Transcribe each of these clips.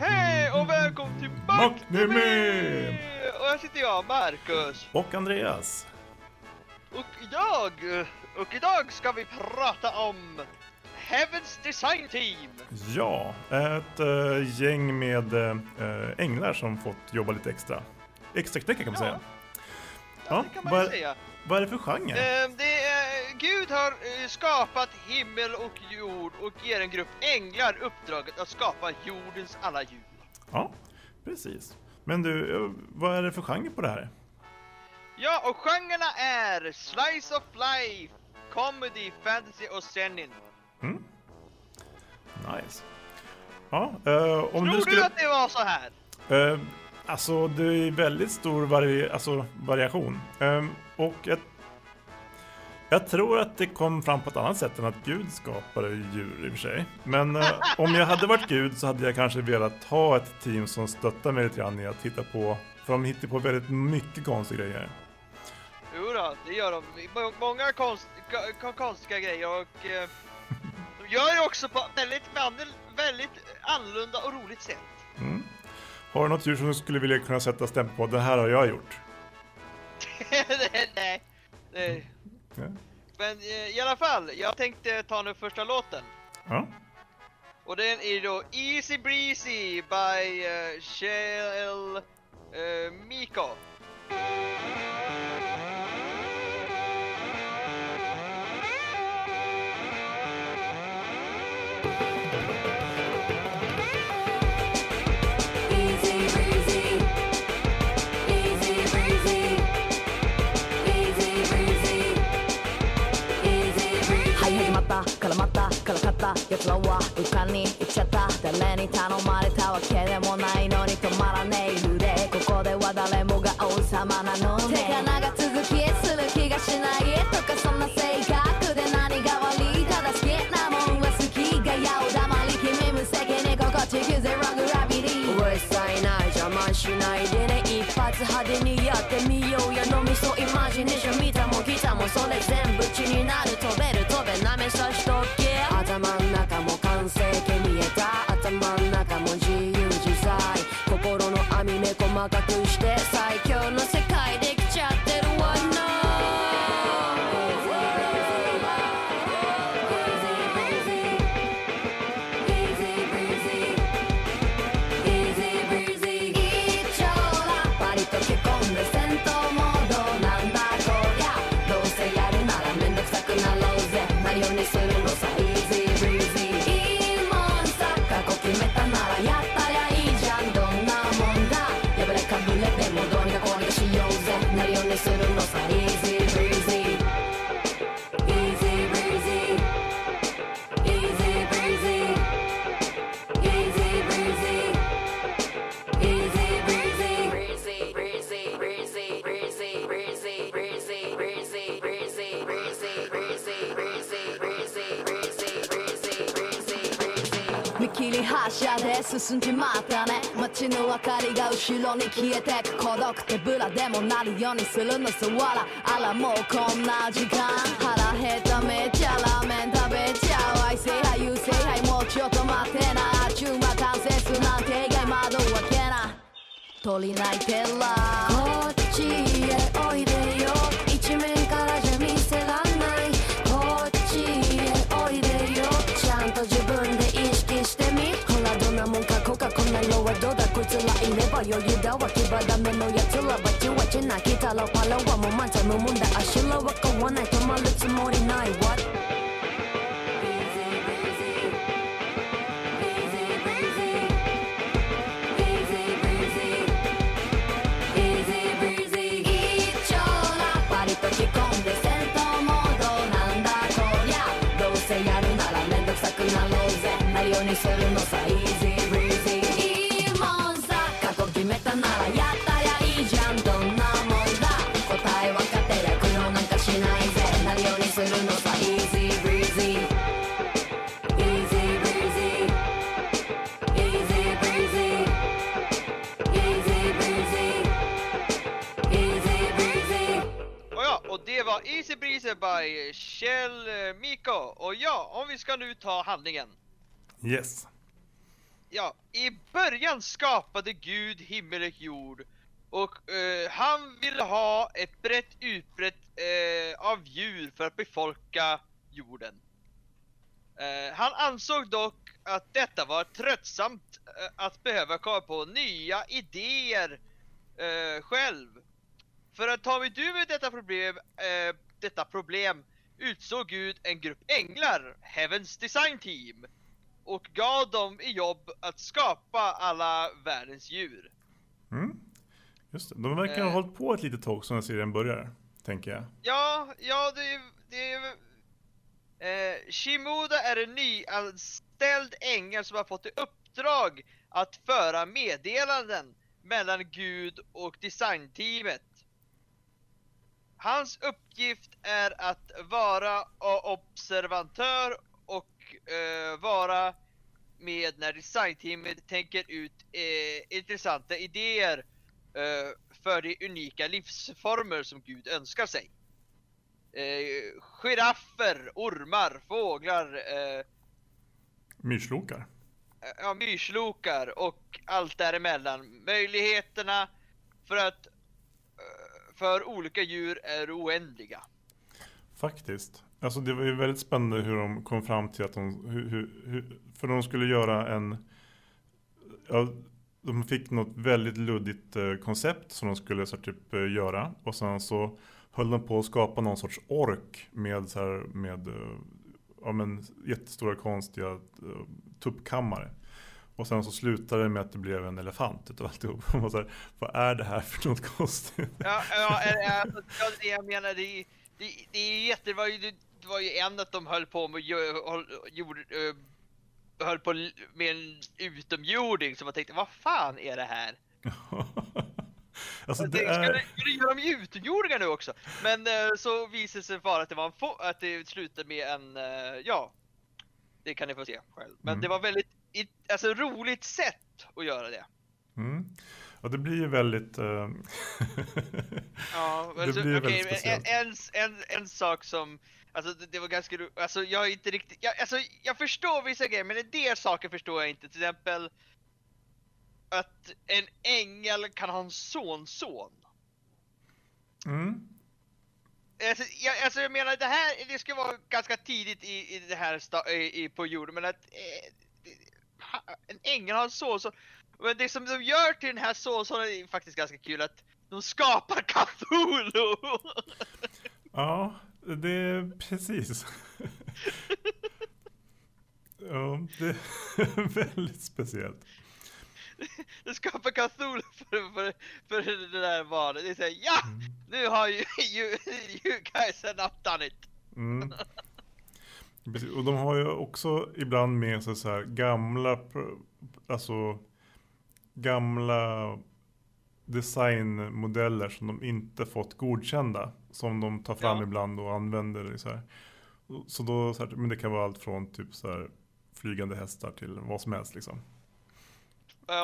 Hej och välkommen till! Macknemy! Och här sitter jag, Marcus. Och Andreas. Och idag, och idag ska vi prata om Heavens Design Team. Ja, ett äh, gäng med äh, änglar som fått jobba lite extra. Extra knäcka kan man Ja. säga. Ja, det kan man vad, säga. vad är det för genre? Eh, det är, Gud har eh, skapat himmel och jord och ger en grupp änglar uppdraget att skapa jordens alla djur. Ja, precis. Men du, vad är det för genre på det här? Ja, och genrerna är Slice of Life, Comedy, Fantasy och Zenin. Mm? Nice. Ja, eh, om Tror du skulle... du att det var så här? Eh, alltså det är väldigt stor vari alltså, variation. Eh, och jag, jag tror att det kom fram på ett annat sätt än att Gud skapade djur i och för sig. Men eh, om jag hade varit Gud så hade jag kanske velat ha ett team som stöttar mig lite grann i att hitta på, för de hittar på väldigt mycket konstiga grejer. Jo då, det gör de. Må- Många konst, ko- konstiga grejer och eh, gör det också på väldigt, väldigt, annorlunda och roligt sätt. Mm. Har du något djur som du skulle vilja kunna sätta stämpel på? Det här har jag gjort. nej, nej. Ja. Men eh, i alla fall, jag tänkte ta den första låten. Ja. Och den är då Easy Breezy by uh, Shell uh, Miko. た奴らは浮かに行っちゃった誰に頼まれたわけでもないのに止まらねえ。腕ここでは誰もが王様なのね手が長続きする気がしないとかそんな性格で何が悪いただ好きなもんは好きがやお黙り君無責任心地くゼログラビリうるさいな邪魔しないでね一発派手にやってみようやのみそイマジネーション見たも来たもそれ全部血になる飛べる進んじまったね街の明かりが後ろに消えてく孤独手ぶらでもなるようにするの。さわらあらもうこんな時間。腹減っためっちゃラーメン食べちゃう愛せはい優勢はいもうちょっと待ってな。中馬完成すなんて以外窓を開けな。鳥鳴いてらこっちへ。つらいれば余裕だわ牙ダメのやつらバチバチなきたらパラはもう満タンのもんだ足らは買わない止まるつもりない What? Easy breezy Easy breezy Easy breezy Easy by Kjell eh, Miko. Och ja, om vi ska nu ta handlingen. Yes. Ja, i början skapade Gud himmel och jord. Och eh, han ville ha ett brett utbrett eh, av djur för att befolka jorden. Eh, han ansåg dock att detta var tröttsamt eh, att behöva komma på nya idéer eh, själv. För att ta itu med detta problem, detta problem utsåg Gud en grupp änglar, Heavens Design Team, och gav dem i jobb att skapa alla världens djur. Mm. Just det. De verkar ha Eh. hållit på ett litet tag som serien börjar, tänker jag. Ja, ja det, det eh, Shimoda är en nyanställd ängel som har fått i uppdrag att föra meddelanden mellan Gud och designteamet. Hans uppgift är att vara observatör och eh, vara med när designteamet tänker ut eh, intressanta idéer eh, för de unika livsformer som Gud önskar sig. Eh, giraffer, ormar, fåglar, eh, Myrslokar. ja, myrslokar och allt däremellan. Möjligheterna för att eh, för olika djur är oändliga. Faktiskt. Alltså det var ju väldigt spännande hur de kom fram till att de, hur, hur, hur, för de skulle göra en, ja, de fick något väldigt luddigt eh, koncept som de skulle så här, typ eh, göra. Och sen så höll de på att skapa någon sorts ork med så här, med, eh, ja men jättestora konstiga eh, tuppkammare. Och sen så slutade det med att det blev en elefant utav alltihop. Och så här, vad är det här för något konstigt? Ja, ja, alltså, det jag menar det, är- det, det är jätte, det var ju, det var ju en att de höll på med, gjorde, höll på med en utomjording som man tänkte, vad fan är det här? alltså det är... ska det göra dem utomjordingar nu också? Men eh, så visade det sig vara att det var en att det slutade med en, eh, ja, det kan ni få se själv. Men Mm. det var väldigt, i- alltså roligt sätt att göra det. Mm. Och det blir ju väldigt... eh, Ja, men Det blir okej, väldigt speciellt. en, en, en, sak som, alltså det, det var ganska ro- alltså jag är inte riktigt, jag, alltså jag förstår vissa grejer men en del saker förstår jag inte, till exempel att en ängel kan ha en sonson. mm. Alltså jag, alltså jag menar det här, det ska vara ganska tidigt i, i det här sta, i, i, på jorden men att eh, en ängel har en sonson. Men det som de gör till den här sonsonen är faktiskt ganska kul att de skapar Cthulhu! Ja, det är precis. ja, det är väldigt speciellt. Du skapar Cthulhu för, för, för det där valet. Det såhär, ja! Nu har ju you, you guys have not done it. Mm. Precis. Och de har ju också ibland med sig så här gamla, alltså gamla designmodeller som de inte fått godkända. Som de tar fram Ja. ibland och använder. Så, här. så då, så här, men det kan vara allt från typ så här flygande hästar till vad som helst liksom.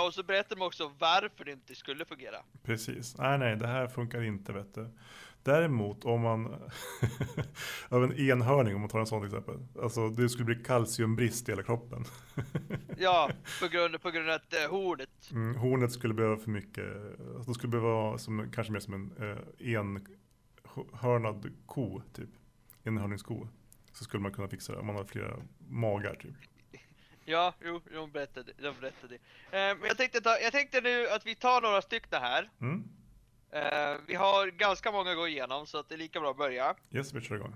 Och så berättar de också varför det inte skulle fungera. Precis. Nej, nej, det här funkar inte vet du. Däremot om man, av en enhörning om man tar en sån till exempel. Alltså det skulle bli kalciumbrist i hela kroppen. Ja, på grund, på grund av att eh, hornet. Mm, hornet skulle behöva för mycket, alltså, det skulle behöva vara som, kanske mer som en eh, enhörnad ko typ. Enhörningsko. Så skulle man kunna fixa det om man har flera magar typ. Ja, jo, de berättade, de berättade. Eh, Men jag tänkte, ta, jag tänkte nu att vi tar några stycken här. Mm. Eh, vi har ganska många att gå igenom så att det är lika bra att börja. Yes, vi kör igång.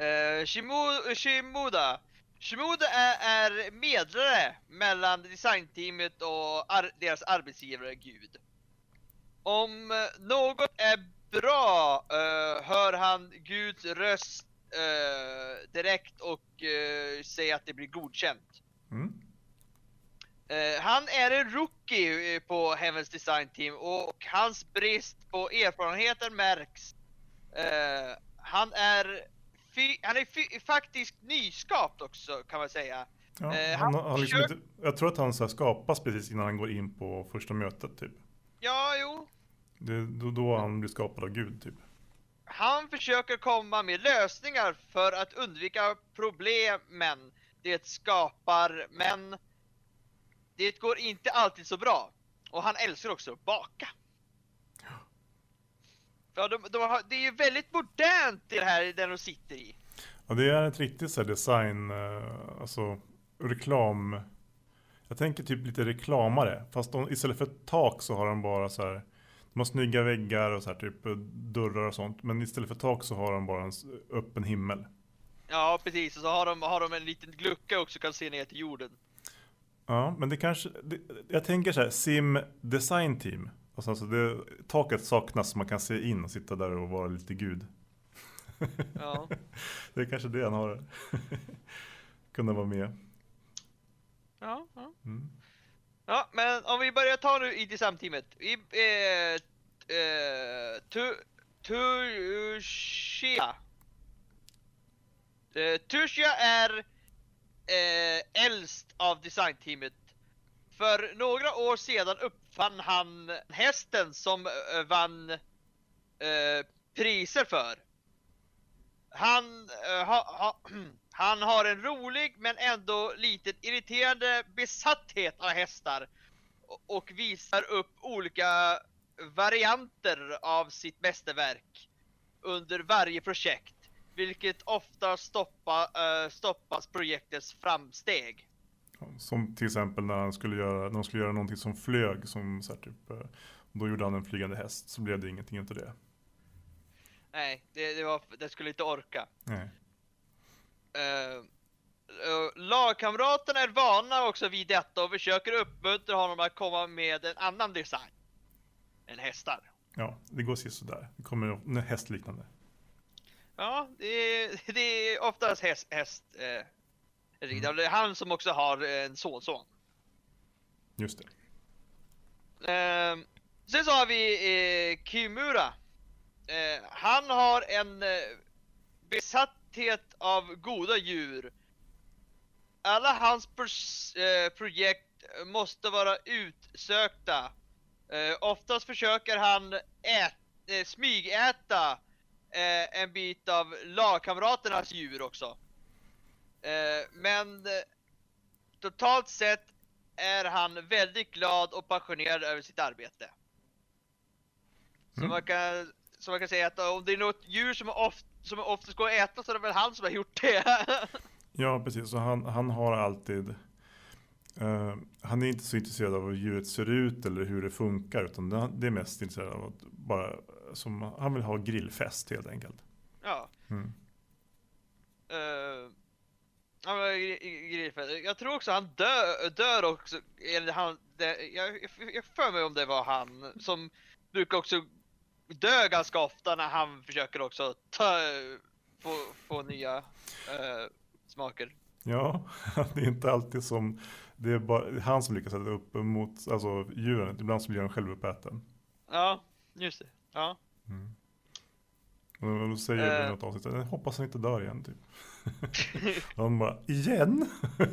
Uh, Shimu, Shimuda. Shimuda är, är medlare mellan designteamet och ar, deras arbetsgivare Gud. Om något är bra eh, hör han Guds röst direkt och säger att det blir godkänt. Mm. Eh, han är en rookie eh, på Heavens Design Team och hans brist på erfarenheter märks. Eh, han är, han är faktiskt nyskapt också kan man säga. Ja, Eh, han, han han liksom inte, jag tror att han så skapas precis innan han går in på första mötet typ. Ja, jo. Det då, då han blir skapad av Gud typ. han försöker komma med lösningar för att undvika problemen det skapar, men det går inte alltid så bra. Och han älskar också att baka. Ja, de, de har, det är ju väldigt modernt det här den de sitter i. Ja, det är ett riktigt så design, eh, alltså reklam. Jag tänker typ lite reklamare. Fast de, istället för ett tak så har de bara så här. De har snygga väggar och så här typ eh, dörrar och sånt. Men istället för tak så har de bara en öppen himmel. Ja, precis. Och så har de, har de en liten glucka också kan se ner till jorden. Ja, men det kanske, det, jag tänker så här, Sim Design Team. Alltså, alltså det, taket saknas så man kan se in och sitta där och vara lite gud. Ja. Det är kanske det han har. Kunna vara med. Ja, ja. Mm. ja, men om vi börjar ta nu i designteamet. Vi, eh, eh, tu, Tushia. Eh, Tushia är eh, äldst av designteamet. För några år sedan uppfann han hästen som eh, vann eh, priser för. Han, eh, ha, ha, han har en rolig men ändå lite irriterande besatthet av hästar och- och visar upp olika varianter av sitt mästerverk under varje projekt, vilket ofta stoppa, eh, stoppas projektets framsteg. Som till exempel när han skulle göra, när de skulle göra någonting som flög. Som så här, typ, eh, då gjorde han en flygande häst. Så blev det ingenting utav det. Nej, det, det, var, det skulle inte orka. Nej. Eh, lagkamraterna är vana också vid detta och försöker uppmuntra honom att komma med en annan design än hästar. Ja, det går sådär. Det kommer hästliknande. Ja, det är, det är oftast häst, häst eh, riddare. Det är han som också har en sonson. Just det. Eh, sen så har vi eh, Kimura. Eh, han har en eh, besatthet av goda djur. Alla hans eh, projekt måste vara utsökta. Eh, oftast försöker han ät, eh, smygäta eh, en bit av lagkamraternas djur också. Eh, men eh, totalt sett är han väldigt glad och passionerad över sitt arbete. Så, Mm. man, kan, så man kan säga att om det är något djur som, oft, som oftast går att äta så är det väl han som har gjort det. Ja, precis. Så han, han har alltid... eh, han är inte så intresserad av hur djuret ser ut eller hur det funkar. Utan det, det är mest intresserad av att bara... Som, han vill ha grillfest helt enkelt. ja. Mm. Uh, jag tror också han dö, dör också. Eller han, det, jag, jag för mig om det var han som brukar också dö ganska ofta när han försöker också ta, få, få nya eh, smaker. Ja, det är inte alltid som... Det är bara han som lyckas sätta upp mot alltså, djuren. Ibland så blir han självuppäten. Ja, just det. Ja. Och då säger i något avsnitt, jag hoppas han inte dör igen typ. och han bara, igen?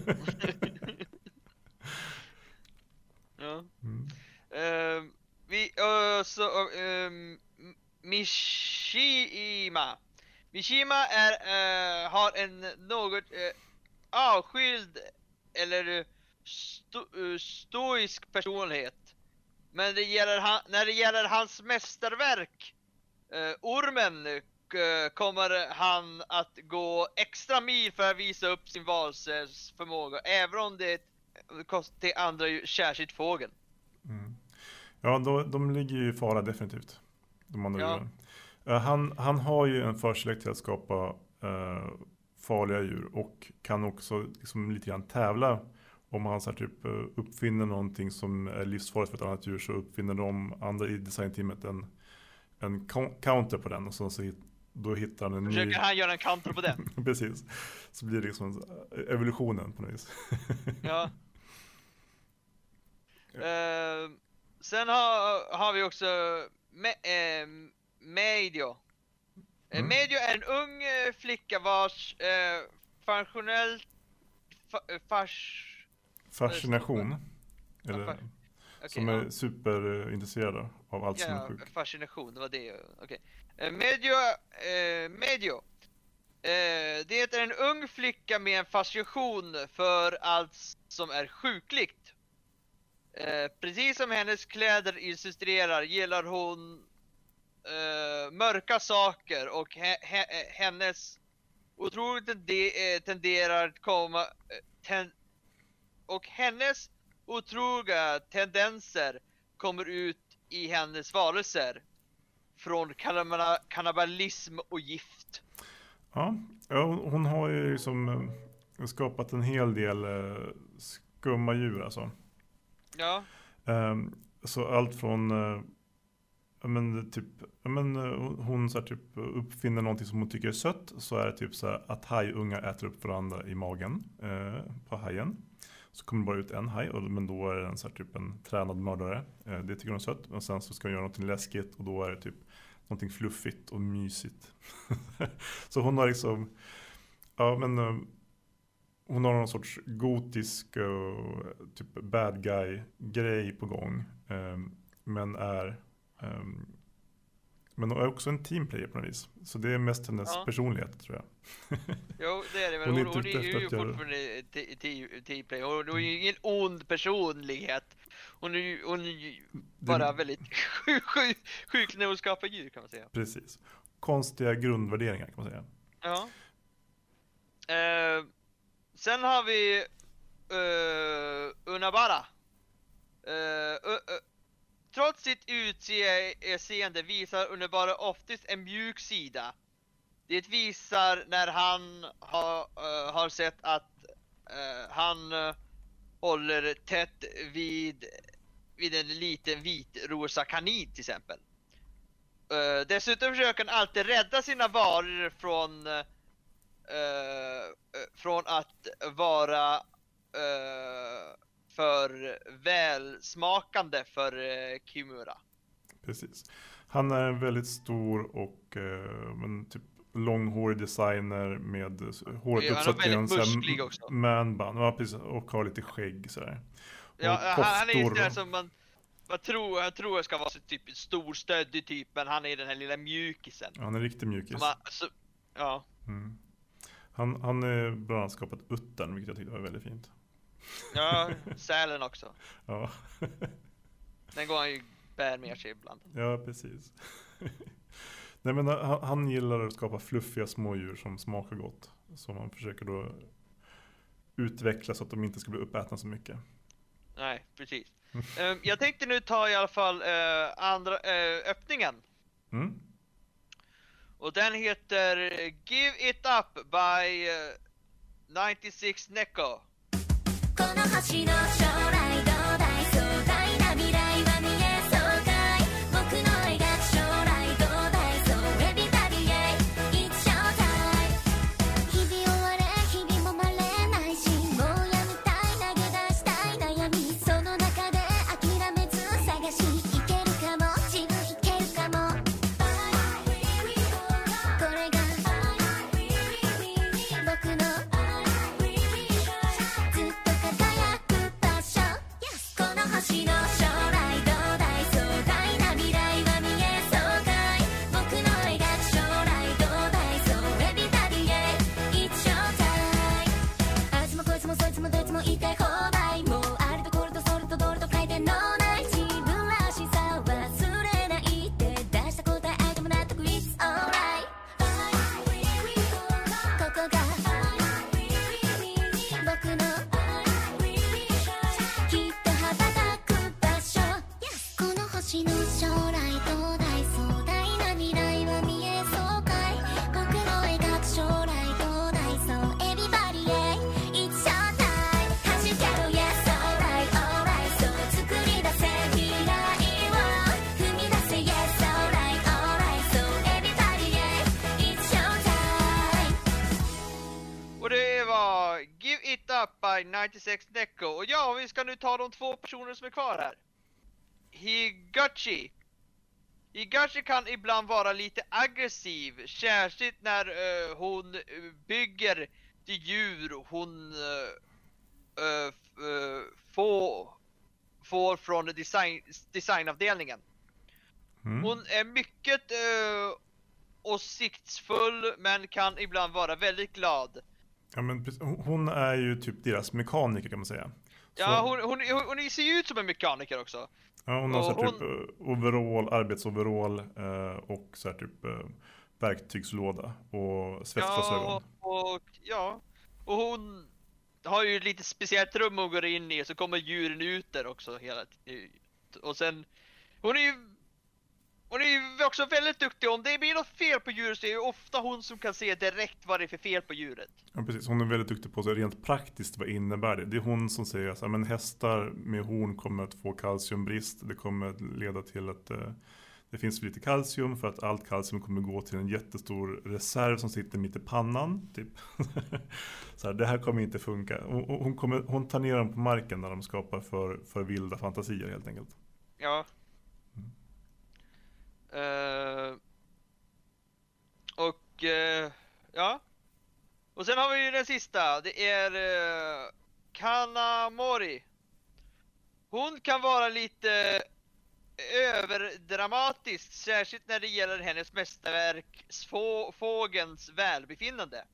ja. Mm. Ehm, vi, uh, så, ehm, Mishima. Mishima är, eh, har en något uh, avskild eller sto, stoisk personlighet. Men det gäller när det gäller hans mästerverk, uh, Ormen, eh, kommer han att gå extra mil för att visa upp sin valsförmåga, även om det kostar till andra särskilt fågeln. Mm. Ja, då, de ligger ju i fara definitivt. De andra Ja. djuren. Eh, Han, han har ju en förkärlek till att skapa eh, farliga djur och kan också liksom lite grann tävla om han så här, typ, eh, uppfinner någonting som är livsfarligt för ett annat djur så uppfinner de andra i designteamet en, en co- counter på den och så, så hit, då hittar han en ny... Försöker han göra en counter på den? Precis. Så blir det liksom eh, evolutionen på något vis. Ja. Ehm, sen har, har vi också Me, eh, Medio. Mm. Medio är en ung flicka vars eh, funktionellt fa, fars, Fascination. Eller, fa- okej, som ja. är superintresserade av allt som är Ja, sjukt. fascination, det var det. Okej. Eh, Medio, eh, Medio. Eh, det är en ung flicka med en fascination för allt som är sjukligt. Eh, precis som hennes kläder illustrerar gillar hon eh, mörka saker och he, he, hennes otroligt eh, tenderar att komma ten, och hennes otroliga tendenser kommer ut i hennes varelser. Från kannibalism och gift. Ja, hon har ju liksom eh, skapat en hel del eh, skumma djur alltså. Ja, Ehm, Så allt från eh, men typ, men hon- hon så här, typ uppfinner någonting som hon tycker är sött. Så är det typ så här att hajungar äter upp varandra i magen eh, på hajen. Så kommer det bara ut en haj, men då är den så här, typ en tränad mördare. Eh, det tycker hon är sött. Och sen så ska hon göra någonting läskigt och då är det typ någonting fluffigt och mysigt. så hon har liksom, ja men eh, hon har någon sorts gotisk och typ bad guy grej på gång. men är men hon är också en teamplayer på något vis. Så det är mest hennes Ja. personlighet tror jag. jo det är det väl. Hon är Hon, hon, är ju fortfarande te- te- teamplay. Hon, hon är ju ingen ond personlighet. Hon är ju, hon är ju bara väldigt sjuk, sjuk, sjuk när hon skapar djur kan man säga. Precis. Konstiga grundvärderingar kan man säga. Ja. Eh, sen har vi uh, Unabara. Ö- trots sitt utseende visar Underbara oftast en mjuk sida. Det visar när han har, uh, har sett att uh, han uh, håller tätt vid, vid en liten vitrosa kanin till exempel. Dessutom försöker han alltid rädda sina varor från från att vara för välsmakande för uh, Kimura. Precis. Han är en väldigt stor och eh, men typ långhårig designer med håret Ja, uppsatt i en manband. Ja, precis. Och har lite skägg sådär. Ja, han, han är ju koftor sådär och- som man, man tror, jag tror jag ska vara så typ stor stöddig typ, men han är den här lilla mjukisen. Ja, han är riktig mjukis. Man, så, ja, Mm. Han, han är bland annat skapat uttern, vilket jag tyckte var väldigt fint. Ja, sälen också. Ja, Den går han ju bär med sig ibland. ja precis. Nej, men han, han gillar att skapa fluffiga smådjur som smakar gott. Som han försöker då utveckla så att de inte ska bli uppätna så mycket. Nej, precis. Ehm, jag tänkte nu ta i alla fall eh, andra eh, öppningen. Mm. Och den heter Give It Up by eh, 96 Neko. しな96 Neko. Och ja, vi ska nu ta de två personer som är kvar här. Higachi. Higachi kan ibland vara lite aggressiv, särskilt när eh, hon eh, bygger de djur hon uh, får, får från design, designavdelningen. Mm. Hon är mycket uh, åsiktsfull men kan ibland vara väldigt glad. Ja, men. Hon- hon är ju typ deras mekaniker kan man säga. Ja, Så- hon, hon, hon, hon ser ju ut som en mekaniker också. Ja, hon har så Och här typ eh, overall, arbetsoverall eh, och så här typ eh, verktygslåda och svetsglasögon. Ja, och ja. Och hon har ju lite speciellt rum hon går in i, så kommer djuren ut där också hela tiden. Och sen, hon är ju hon är också väldigt duktig, om det blir något fel på djuret så är det ofta hon som kan se direkt vad det är för fel på djuret. Ja, precis. Hon är väldigt duktig på så rent praktiskt vad innebär det. Det är hon som säger att men hästar med horn kommer att få kalciumbrist. Det kommer att leda till att eh, det finns för lite kalcium för att allt kalcium kommer gå till en jättestor reserv som sitter mitt i pannan. Typ. så här, det här kommer inte funka. Och hon, kommer, hon tar ner dem på marken när de skapar för, för vilda fantasier helt enkelt. Ja. Uh, och uh, ja. Och sen har vi ju den sista. Det är uh, Kanamori. Hon kan vara lite överdramatisk, särskilt när det gäller hennes mästerverk Få- Fågelns välbefinnande.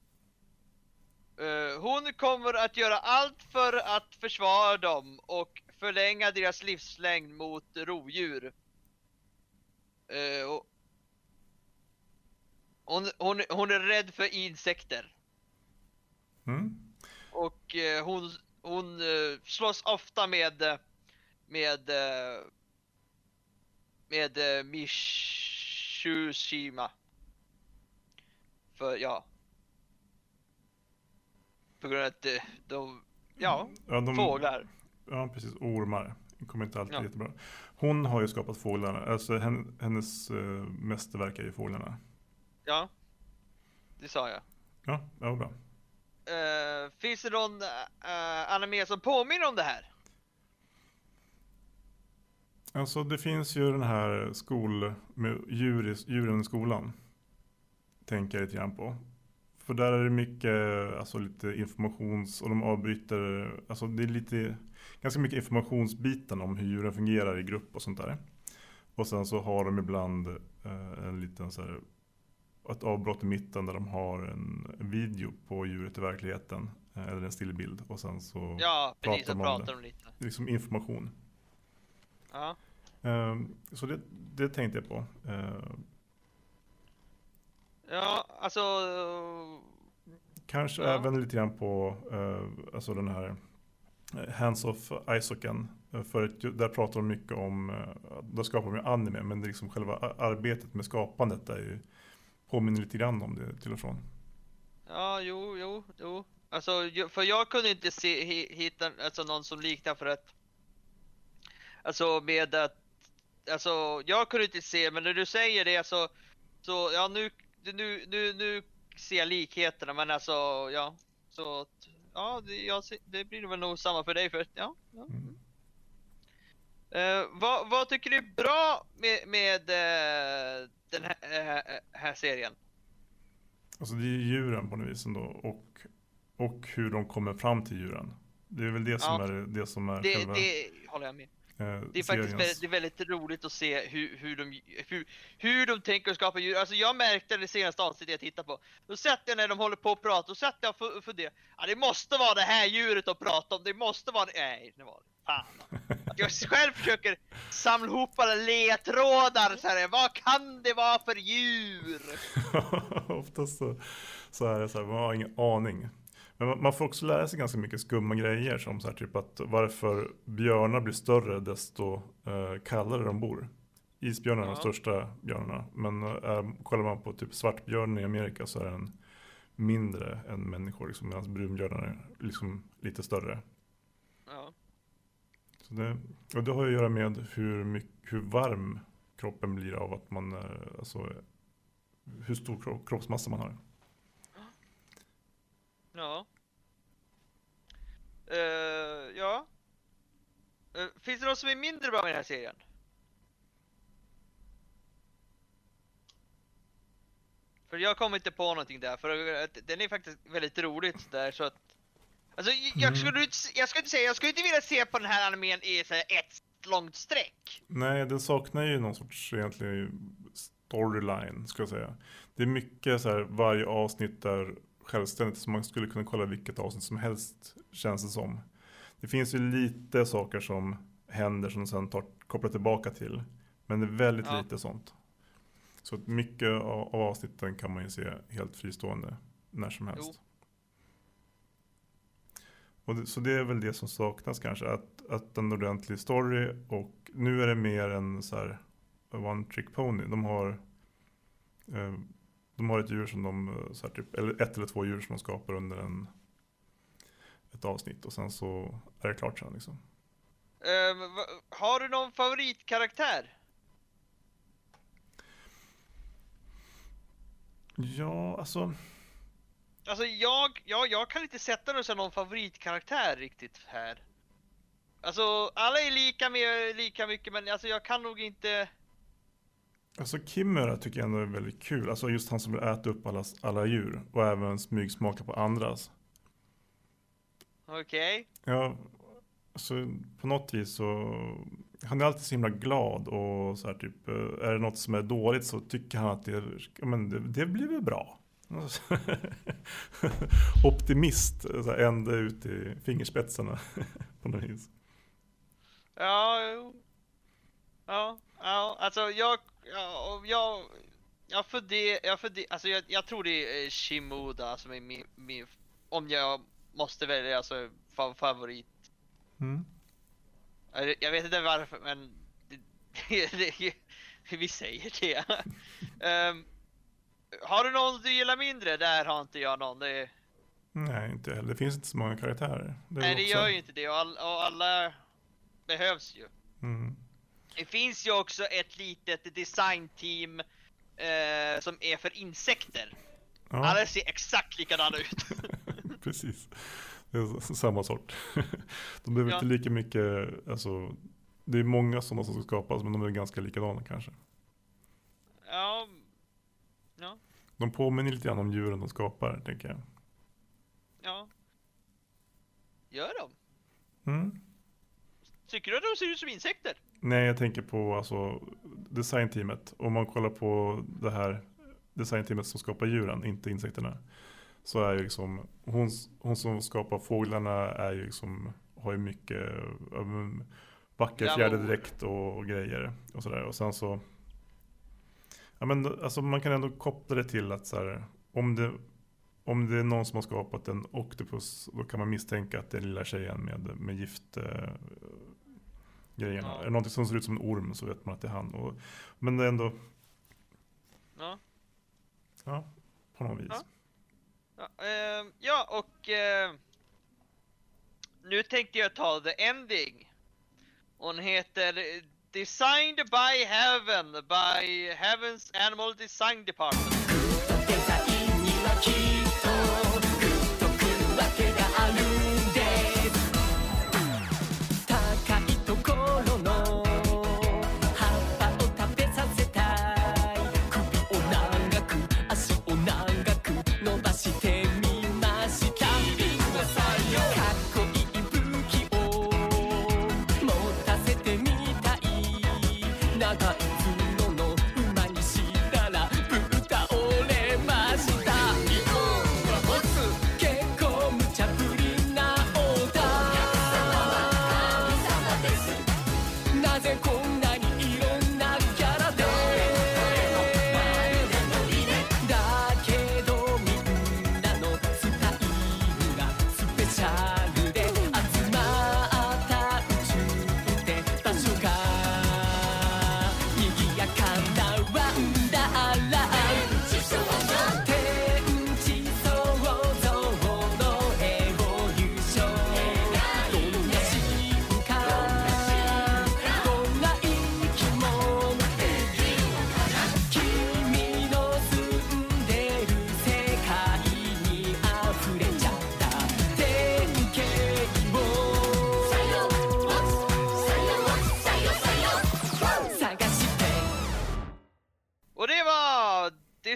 Hon kommer att göra allt för att försvara dem och förlänga deras livslängd mot rovdjur. Eh, och hon, hon, hon är rädd för insekter. Mm. Och eh, hon, hon eh, slåss ofta med med med eh, Mishushima. För ja. På grund av att de, ja, Ja, de, fåglar. Ja, precis. Ormar. Det kommer inte alltid Ja. jättebra. Hon har ju skapat fåglarna. Alltså hen- hennes eh, mästerverk är ju fåglarna. Ja. Det sa jag. Ja, det var bra. Eh, finns det någon uh, anime som påminner om det här? Alltså det finns ju den här skol med djur djuren i skolan. Tänker jag lite grann på. För där är det mycket, alltså lite informations och de avbryter, alltså det är lite, ganska mycket informationsbiten om hur djuren fungerar i grupp och sånt där. Och sen så har de ibland eh, en liten så här, ett avbrott i mitten där de har en video på djuret i verkligheten. eh, Eller en stillbild och sen så Ja, pratar man om pratar det. de lite. liksom information. Ja. Ehm, Så det, det tänkte jag på. Ehm, Ja, alltså... Kanske Ja. även lite grann på eh, alltså den här Hands of Isoken, eh, För att där pratar de mycket om, eh, där skapar de ju anime, men det liksom själva arbetet med skapandet är ju, påminner lite grann om det till och från. Ja, jo, jo, jo. Alltså, för jag kunde inte se, hitta alltså, någon som liknar för att... Alltså med att... Alltså, jag kunde inte se, men när du säger det så... Så, ja nu, nu, nu, nu ser jag likheterna, men alltså, ja. Så, ja, det, jag, det blir väl nog samma för dig för ja. ja. Mm. Eh, vad, vad tycker du är bra med, med eh, den här, eh, här serien? Alltså det är ju djuren på något vis ändå och, och hur de kommer fram till djuren. Det är väl det som Ja. är det som är Det, själva det håller jag med. Eh, Det är faktiskt väldigt, det är väldigt roligt att se hur, hur, de, hur, hur de tänker skapa djur. Alltså jag märkte det senaste avsnittet jag tittade på. Då satt jag när de håller på att prata, då satt jag och funderade. Ja det måste vara det här djuret att prata om, det måste vara det. Nej, det var det. Fan. Att jag själv försöker samla ihop alla ledtrådar så här. Vad kan det vara för djur? Oftast så, så är det så här, man har ingen aning. Men man, får också lära sig ganska mycket skumma grejer som så här, typ att varför björnar blir större desto eh, kallare de bor. Isbjörnar är de Ja. största björnarna. Men eh, kollar man på typ svartbjörnen i Amerika så är den mindre än människor. Liksom, medan brunbjörnar är liksom lite större. Ja. Så det, och det har ju att göra med hur, mycket, hur varm kroppen blir av att man är, alltså, hur stor kro- kroppsmassa man har. Ja. Eh, ja. Eh, finns det något som är mindre bra med den här serien? För jag kommer inte på någonting där, för den är faktiskt väldigt roligt där så att... Alltså, jag, Mm. skulle, inte- jag skulle inte säga, jag skulle inte vilja se på den här animen i så ett långt streck. Nej, den saknar ju någon sorts egentlig storyline, ska jag säga. Det är mycket så här, varje avsnitt är självständigt, så man skulle kunna kolla vilket avsnitt som helst, känns det som. Det finns ju lite saker som händer som sen tar, kopplar tillbaka till. Men det är väldigt Ja. lite sånt. Så att mycket av, av avsnitten kan man ju se helt fristående när som helst. Jo. Och det, så det är väl det som saknas kanske, att, att en ordentlig story och nu är det mer en så här one trick pony. De har eh, de har ett djur som de, eh, så här, typ, eller ett eller två djur som de skapar under en, ett avsnitt och sen så är det klart sen liksom. Va- har du någon favoritkaraktär? Ja, alltså. Alltså jag, ja, jag kan inte sätta någon favoritkaraktär riktigt här. Alltså alla är lika, med, lika mycket men alltså jag kan nog inte... Alltså Kimura tycker jag ändå är väldigt kul. Alltså just han som vill äta upp alla, alla djur och även smygsmaka på andras. Okej. Ja, alltså på något vis så han är alltid så himla glad och så här typ eh, är det något som är dåligt så tycker han att det, men det, det blir väl bra. Optimist, så här, ända ut i fingerspetsarna på något vis. Ja, jo. Ja, ja, alltså jag, ja, och jag, jag funderar, jag funderar, alltså jag, jag tror det är Shimoda som är min, min, om jag måste välja alltså fa- favorit. Mm. Jag vet inte varför men det, det, vi säger det. Ehm, har du någon du gillar mindre? Där har inte jag någon. Det, Nej, inte heller. Det finns inte så många karaktärer. Det nej det också- gör ju inte det och, all, och alla behövs ju. Det finns ju också ett litet designteam eh, som är för insekter. Ja. Alla ser exakt likadana ut. Precis. Det är samma sort. De behöver Ja. inte lika mycket, alltså, det är många sådana som ska skapas men de är ganska likadana kanske. ja. Ja. De påminner lite grann om djuren de skapar, tänker jag. Ja. Gör de? Mm. Tycker du att de ser ut som insekter? Nej, jag tänker på alltså, designteamet. Om man kollar på det här designteamet som skapar djuren, inte insekterna. Så är ju liksom, hon, hon som skapar fåglarna är ju liksom, har ju mycket men, vacker fjäderdräkt och, och grejer. Och sådär. Och sen så, ja men alltså man kan ändå koppla det till att så här, om det om det är någon som har skapat en octopus, då kan man misstänka att det är lilla tjejen med, med gift eh, grejerna. Ja. Är det någonting som ser ut som en orm så vet man att det är han. Och, men det är ändå, Ja. ja, på något vis. Ja. Ja, ehm, ja och eh, nu tänkte jag ta the ending. Hon heter eh, Designed by Heaven by Heaven's Animal Design Department.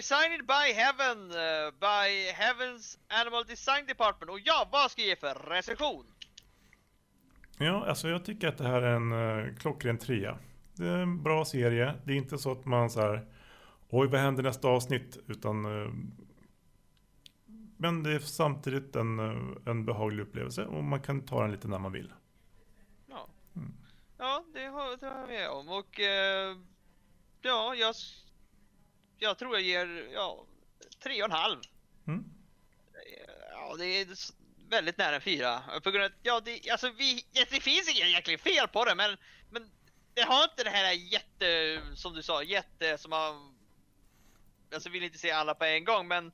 Designed by Heaven, uh, by Heavens Animal Design Department. Och ja, vad ska jag ge för recension? Ja, alltså jag tycker att det här är en uh, klockren trea. Det är en bra serie. Det är inte så att man så här, oj vad händer nästa avsnitt? Utan, uh, men det är samtidigt en, en behaglig upplevelse och man kan ta den lite när man vill. Ja, ja det har jag med om. Och eh, ja, jag, jag tror jag ger ja, tre och en halv. Mm. Ja, det är väldigt nära en fyra. På grund av att, ja, det, alltså vi, det finns inget egentligen fel på det, men, men det har inte det här jätte, som du sa, jätte som har... Alltså vill inte säga alla på en gång, men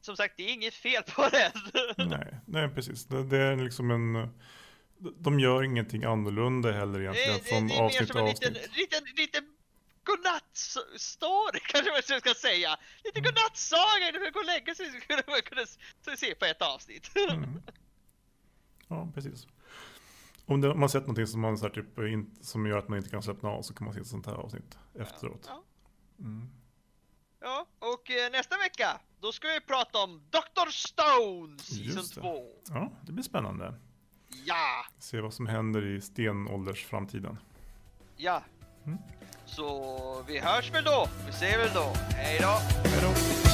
som sagt, det är inget fel på det. Nej, nej, precis. Det, det är liksom en... De gör ingenting annorlunda heller Det, egentligen är- det, från det är mer avsnitt som till en avsnitt. liten, liten, liten godnatt-story kanske man ska säga. Lite godnattsaga innan man går och lägger sig så skulle man kunna se på ett avsnitt. Mm. Ja, precis. Om, det, om man sett någonting som, man, så här, typ, in, som gör att man inte kan slappna av så kan man se ett sånt här avsnitt efteråt. Ja. Mm. Ja, och eh, nästa vecka då ska vi prata om Dr. Stone det. 2. Ja, det blir spännande. Ja, Se vad som händer i stenåldersframtiden. ja. Mm. Så vi hörs väl då. Vi ses väl då. Hej då. Hej då!